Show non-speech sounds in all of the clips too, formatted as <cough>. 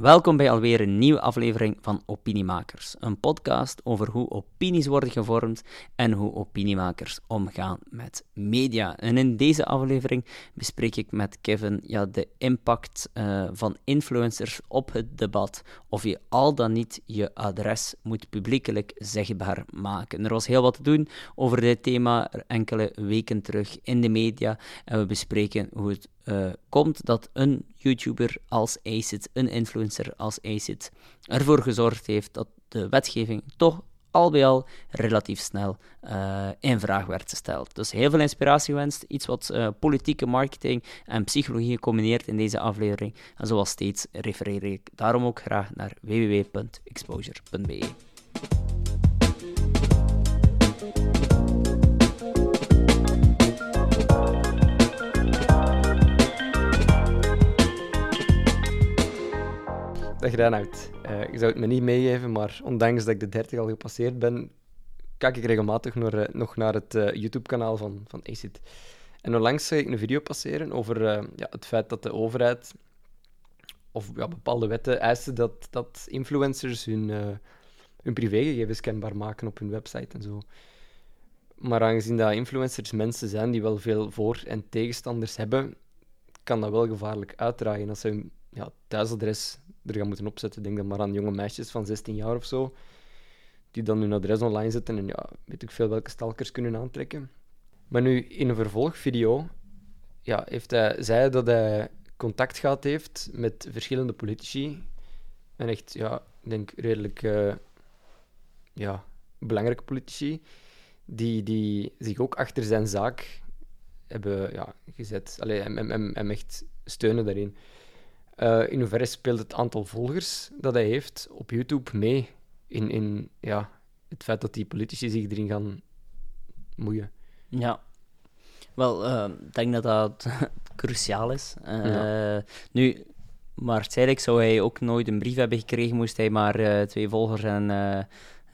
Welkom bij alweer een nieuwe aflevering van Opiniemakers, een podcast over hoe opinies worden gevormd en hoe opiniemakers omgaan met media. En in deze aflevering bespreek ik met Kevin ja, de impact uh, van influencers op het debat, of je al dan niet je adres moet publiekelijk zichtbaar maken. Er was heel wat te doen over dit thema enkele weken terug in de media en we bespreken hoe het uh, komt dat een YouTuber als ACID, een influencer als ACID, ervoor gezorgd heeft dat de wetgeving toch al bij al relatief snel uh, in vraag werd gesteld. Dus heel veel inspiratie gewenst, iets wat uh, politieke marketing en psychologie combineert in deze aflevering. En zoals steeds refereer ik daarom ook graag naar www.exposure.be. Uh, ik zou het me niet meegeven, maar ondanks dat ik de 30 al gepasseerd ben, kijk ik regelmatig naar, uh, nog naar het uh, YouTube-kanaal van, van ACID. En onlangs zag ik een video passeren over ja, het feit dat de overheid of ja, bepaalde wetten eisen dat, dat influencers hun, hun privégegevens kenbaar maken op hun website en zo. Maar aangezien dat influencers mensen zijn die wel veel voor- en tegenstanders hebben, kan dat wel gevaarlijk uitdraaien als ze hun ja, thuisadres er gaan moeten opzetten. Denk dan maar aan jonge meisjes van 16 jaar of zo, die dan hun adres online zetten en ja, weet ik veel welke stalkers kunnen aantrekken. Maar nu, in een vervolgvideo, ja, heeft hij, zei dat hij contact gehad heeft met verschillende politici. En echt, ja, ik denk redelijk uh, ja, belangrijke politici, die, die zich ook achter zijn zaak hebben ja, gezet. Allee, hem, hem, hem echt steunen daarin. Uh, in hoeverre speelt het aantal volgers dat hij heeft op YouTube mee in, in ja, het feit dat die politici zich erin gaan moeien? Ja, wel, uh, ik denk dat dat <laughs> cruciaal is. Uh, ja. Nu, maar uiteindelijk zou hij ook nooit een brief hebben gekregen, moest hij maar twee volgers en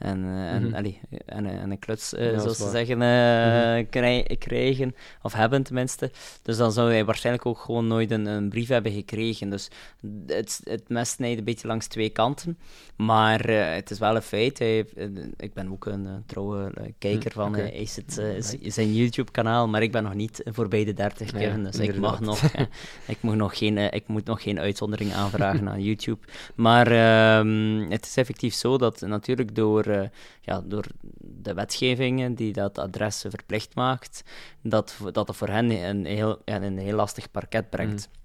en, uh, en, mm -hmm. en, en, een kluts, uh, ja, zoals ze zeggen, uh, mm -hmm. krijgen, of hebben tenminste. Dus dan zou hij waarschijnlijk ook gewoon nooit een, een brief hebben gekregen. Dus het, het mes snijdt een beetje langs twee kanten. Maar het is wel een feit. Hij, ik ben ook een trouwe kijker van okay. is het, zijn YouTube-kanaal, maar ik ben nog niet voorbij de 30 ja, Kevin, dus ik, mag nog, <laughs> ik, moet nog geen, ik moet nog geen uitzondering aanvragen aan <laughs> YouTube. Maar um, het is effectief zo dat natuurlijk door ja, door de wetgevingen die dat adres verplicht maakt, dat, dat het voor hen een heel, een heel lastig parket brengt. Mm.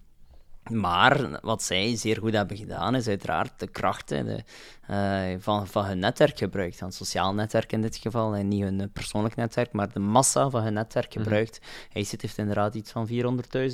Maar wat zij zeer goed hebben gedaan, is uiteraard de krachten de, uh, van, van hun netwerk gebruikt. Van sociaal netwerk in dit geval, en niet hun persoonlijk netwerk, maar de massa van hun netwerk mhm. gebruikt. Mm -hmm. Hij heeft inderdaad iets van 400.000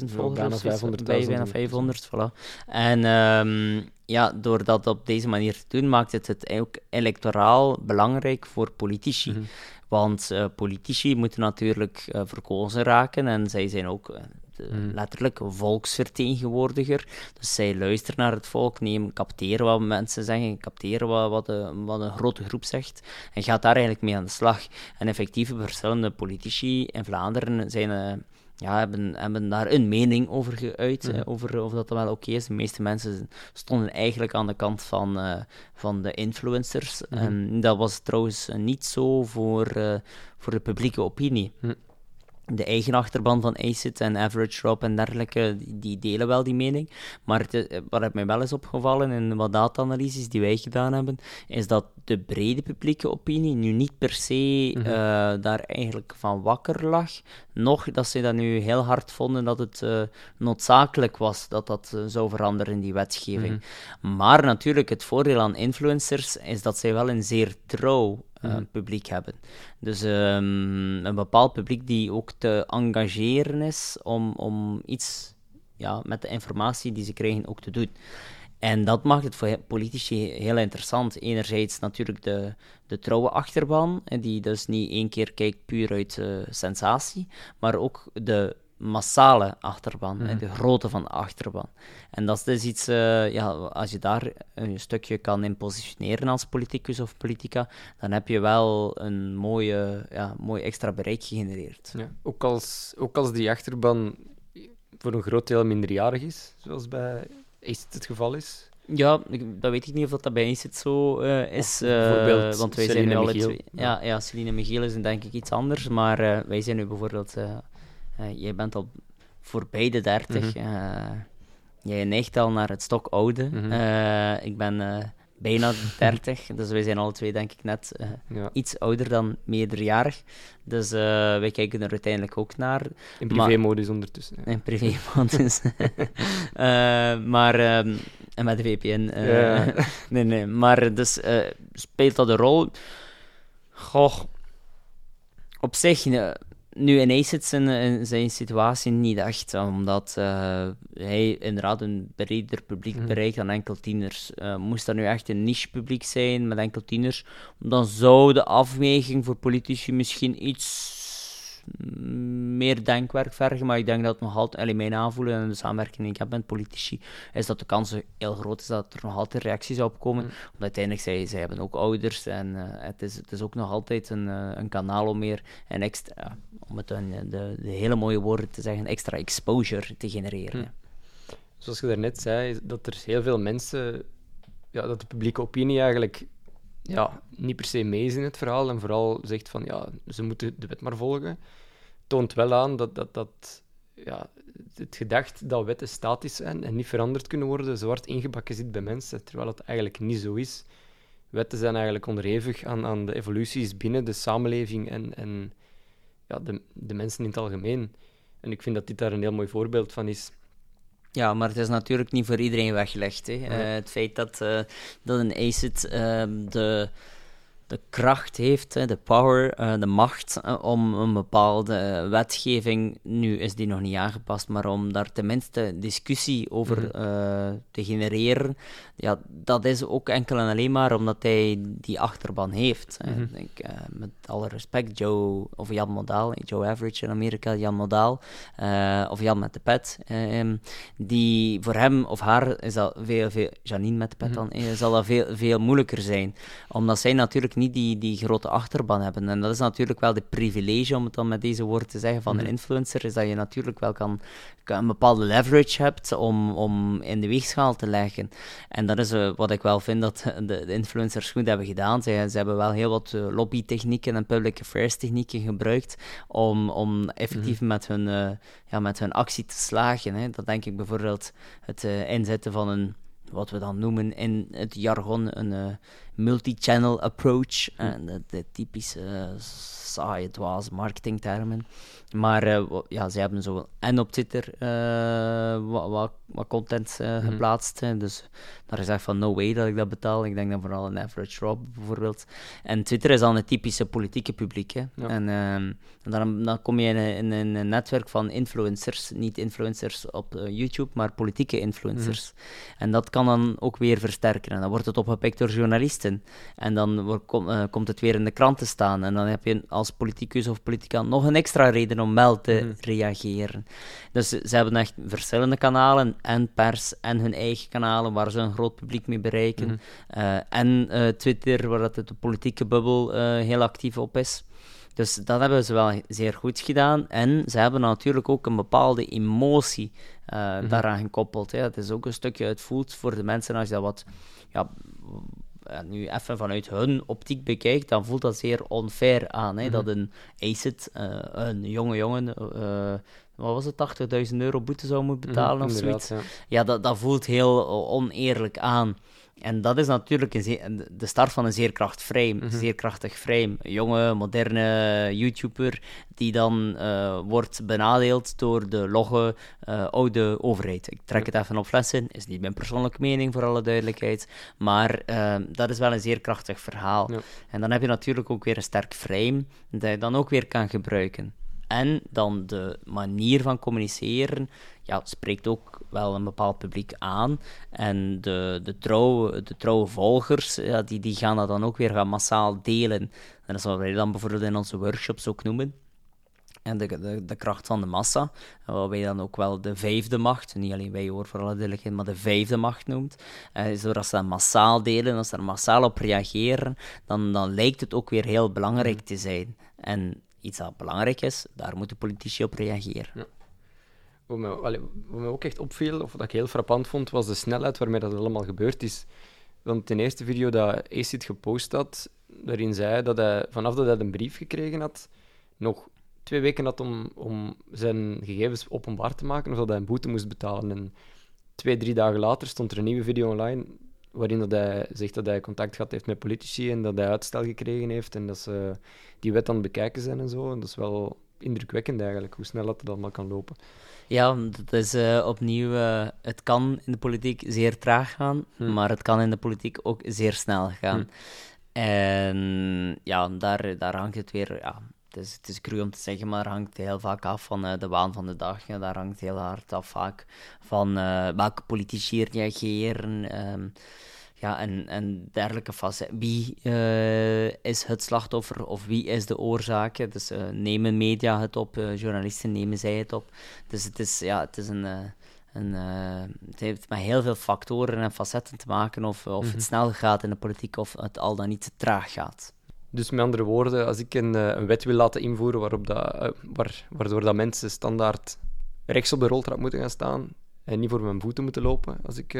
volgers. Bijna 500.000. Bijna 500, voilà. En um, ja, door dat op deze manier te doen, maakt het het ook electoraal belangrijk voor politici. Mm -hmm. Want uh, politici moeten natuurlijk uh, verkozen raken en zij zijn ook uh, mm. letterlijk volksvertegenwoordiger. Dus zij luisteren naar het volk, nemen, capteren wat mensen zeggen, capteren wat, wat, de, wat een grote groep zegt en gaat daar eigenlijk mee aan de slag. En effectieve verschillende politici in Vlaanderen zijn ja, hebben, hebben daar een mening over geuit, mm. over of dat wel oké is. De meeste mensen stonden eigenlijk aan de kant van, uh, van de influencers. Mm. En dat was trouwens niet zo voor, uh, voor de publieke opinie. Mm de eigen achterban van ACID en Average Rob en dergelijke, die delen wel die mening. Maar het, wat mij wel is opgevallen in wat data-analyses die wij gedaan hebben, is dat de brede publieke opinie nu niet per se mm -hmm. uh, daar eigenlijk van wakker lag. Nog dat ze dat nu heel hard vonden dat het uh, noodzakelijk was dat dat uh, zou veranderen in die wetgeving. Mm -hmm. Maar natuurlijk, het voordeel aan influencers is dat zij wel een zeer trouw uh, publiek hebben. Dus um, een bepaald publiek die ook te engageren is om, om iets ja, met de informatie die ze krijgen ook te doen. En dat maakt het voor politici heel interessant. Enerzijds natuurlijk de, de trouwe achterban, die dus niet één keer kijkt puur uit uh, sensatie, maar ook de massale achterban, mm. de grootte van de achterban. En dat is dus iets, uh, ja, als je daar een stukje kan in positioneren als politicus of politica, dan heb je wel een mooie, ja, mooi extra bereik gegenereerd. Ja, ook, als, ook als die achterban voor een groot deel minderjarig is, zoals bij Ace het geval is. Ja, dat weet ik niet of dat bij het zo uh, is. Uh, want wij zijn nu alle twee. Ja, ja, Celine Michiel is denk ik iets anders. Maar wij zijn nu bijvoorbeeld. Jij bent al voorbij de 30. Mm -hmm. jij neigt al naar het stok oude. Mm -hmm. ik ben bijna <laughs> 30. dus wij zijn alle twee, denk ik, net uh, iets ouder dan meerderjarig. Dus uh, wij kijken er uiteindelijk ook naar. In privé-modus ondertussen. Ja. In privé-modus. uh, <laughs> <laughs> maar, um, en met de VPN. Ja. nee, nee. Maar dus speelt dat een rol? Goh, op zich nu in zit zijn, zijn situatie niet echt, omdat uh, hij inderdaad een breder publiek mhm. bereikt dan enkel tieners. Uh, moest dat nu echt een niche publiek zijn met enkel tieners, dan zou de afweging voor politici misschien iets meer denkwerk vergen, maar ik denk dat het nog altijd, alleen mijn aanvoelen en de samenwerking die ik heb met politici, is dat de kans heel groot is dat er nog altijd reacties op komen. Mm. Want uiteindelijk, zij, zij hebben ook ouders en uh, het, is, het is ook nog altijd een, uh, een kanaal om meer en extra, om het een, de, de, hele mooie woorden te zeggen, extra exposure te genereren. Mm. Zoals je daarnet zei, dat er heel veel mensen, ja, dat de publieke opinie eigenlijk ja, niet per se mee is in het verhaal en vooral zegt van ja, ze moeten de wet maar volgen, toont wel aan dat, dat, dat ja, het gedacht dat wetten statisch zijn en niet veranderd kunnen worden, zwart ingebakken zit bij mensen, terwijl het eigenlijk niet zo is. Wetten zijn eigenlijk onderhevig aan, aan de evoluties binnen de samenleving en, en ja, de, de mensen in het algemeen. En ik vind dat dit daar een heel mooi voorbeeld van is. Ja, maar het is natuurlijk niet voor iedereen weggelegd. Hè. Uh, het feit dat, uh, dat een ACID uh, ehm, de de kracht heeft, de power, eh, de macht eh, om een bepaalde wetgeving, nu is die nog niet aangepast, maar om daar tenminste discussie over mhm. eh, te genereren, ja, dat is ook enkel en alleen maar omdat hij die achterban heeft. Mm denk, met alle respect, Joe, of Jan Modaal, Joe Average in Amerika, Jan Modaal, of Jan met de pet, ehm, die voor hem of haar is dat veel, veel Janine met de pet mhm. dan, zal dat veel, veel moeilijker zijn, omdat zij natuurlijk niet die, die grote achterban hebben. En dat is natuurlijk wel de privilege, om het dan met deze woorden te zeggen, van een mhm. influencer, is dat je natuurlijk wel kan, een bepaalde leverage hebt om, om in de weegschaal te leggen. En dat is uh, wat ik wel vind dat <laughs> de, de, influencers goed hebben gedaan. Ze, ze hebben wel heel wat uh, lobbytechnieken en public affairs technieken gebruikt om, om effectief mm met, hun, uh, ja, met hun actie te slagen. Hè. Dat denk ik bijvoorbeeld het inzetten van een wat we dan noemen in het jargon een uh, multi-channel approach. Hm. En de, de, typische uh, saaie, dwaze marketingtermen. Maar uh, ja, ze hebben zo en op Twitter wat, wat, wat, content hm. geplaatst. Dus daar is echt van no way dat ik dat betaal. Ik denk dan vooral een average Rob bijvoorbeeld. En Twitter is dan het typische politieke publiek. Hè. En, dan, dan kom je in, in, een netwerk van influencers. Niet influencers op YouTube, maar politieke influencers. Hm. En dat kan dan ook weer versterken. En dan wordt het opgepikt door journalisten. En dan kom, uh, komt het weer in de krant te staan. En dan heb je als politicus of politica nog een extra reden om wel te mm. reageren. Dus ze hebben echt verschillende kanalen. En pers en hun eigen kanalen waar ze een groot publiek mee bereiken. Mm. Uh, en uh, Twitter, waar dat de politieke bubbel heel actief op is. Dus dat hebben ze wel zeer goed gedaan. En ze hebben natuurlijk ook een bepaalde emotie uh, daaraan gekoppeld. Hè. Het is ook een stukje, het voelt voor de mensen als je dat wat, ja, nu even vanuit hun optiek bekijkt, dan voelt dat zeer onfair aan. Hè, mhm. Dat een ACID, uh, een jonge jongen, uh, wat was het, 80.000 euro boete zou moeten mhm, betalen of zoiets. Ja, ja dat, dat voelt heel oneerlijk aan. En dat is natuurlijk een de start van een zeer, kracht frame, mm zeer krachtig frame. Een jonge, moderne YouTuber die dan uh, wordt benadeeld door de logge uh, oude overheid. Ik trek het even op flessen, is niet mijn persoonlijke mening voor alle duidelijkheid, maar uh, dat is wel een zeer krachtig verhaal. Ja. En dan heb je natuurlijk ook weer een sterk frame dat je dan ook weer kan gebruiken. En dan de manier van communiceren ja, spreekt ook wel een bepaald publiek aan. En de, de, trouwe, de trouwe volgers, ja, die, die gaan dat dan ook weer gaan massaal delen. En dat is wat wij dan bijvoorbeeld in onze workshops ook noemen. En de, de, de kracht van de massa, wat wij dan ook wel de vijfde macht, niet alleen wij hoor voor alle duidelijkheid, maar de vijfde macht noemt. Uh, zodat ze dat massaal delen, als ze er massaal op reageren, dan, dan lijkt het ook weer heel belangrijk mm. te zijn. En iets dat belangrijk is, daar moeten politici op reageren. Ja. wat me, wat me ook echt opviel, of wat ik heel frappant vond, was de snelheid waarmee dat allemaal gebeurd is. Want de eerste video dat Acid gepost had, daarin zei dat hij, vanaf dat hij een brief gekregen had, nog twee weken had om, om zijn gegevens openbaar te maken, of dat hij een boete moest betalen. En twee, drie dagen later stond er een nieuwe video online waarin dat hij zegt dat hij contact gehad heeft met politici en dat hij uitstel gekregen heeft en dat ze die wet aan het bekijken zijn en zo. En dat is wel indrukwekkend eigenlijk, hoe snel dat het allemaal kan lopen. Ja, dat is uh, opnieuw, uh, het kan in de politiek zeer traag gaan, hm. maar het kan in de politiek ook zeer snel gaan. Hm. En ja, daar, daar hangt het weer, ja, het is, het is cru om te zeggen, maar hangt heel vaak af van uh, de waan van de dag. Ja, daar hangt heel hard af vaak van welke politici reageren. Um, ja, en, en dergelijke fase. Wie uh, is het slachtoffer of wie is de oorzaak? Dus nemen media het op, journalisten nemen zij het op. Dus het is, ja, het is een... een het heeft met heel veel factoren en facetten te maken of, of het mhm. snel gaat in de politiek of het al dan niet te traag gaat. Dus met andere woorden, als ik een, een wet wil laten invoeren waarop dat, waar, waardoor dat mensen standaard rechts op de roltrap moeten gaan staan en niet voor mijn voeten moeten lopen als ik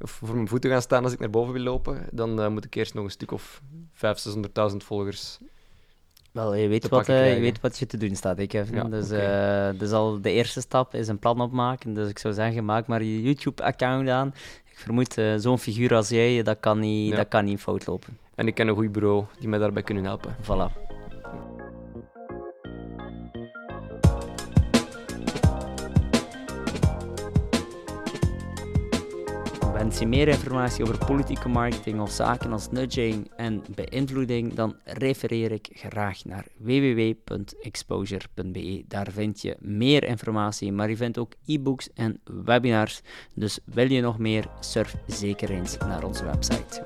of voor mijn voeten gaan staan als ik naar boven wil lopen, dan uh, moet ik eerst nog een stuk of 500.000, 600.000 volgers. Wel, je weet, wat, uh, je weet wat je te doen staat, ik Kevin. Ja, dus, okay. uh, dus al de eerste stap is een plan opmaken. Dus ik zou zeggen, maak maar je YouTube-account aan. Ik vermoed, zo'n figuur als jij, dat kan, niet, ja. dat kan niet fout lopen. En ik ken een goed bureau die mij daarbij kunnen helpen. Voilà. Wens je meer informatie over politieke marketing of zaken als nudging en beïnvloeding, dan refereer ik graag naar www.exposure.be. Daar vind je meer informatie, maar je vindt ook e-books en webinars. Dus wil je nog meer, surf zeker eens naar onze website.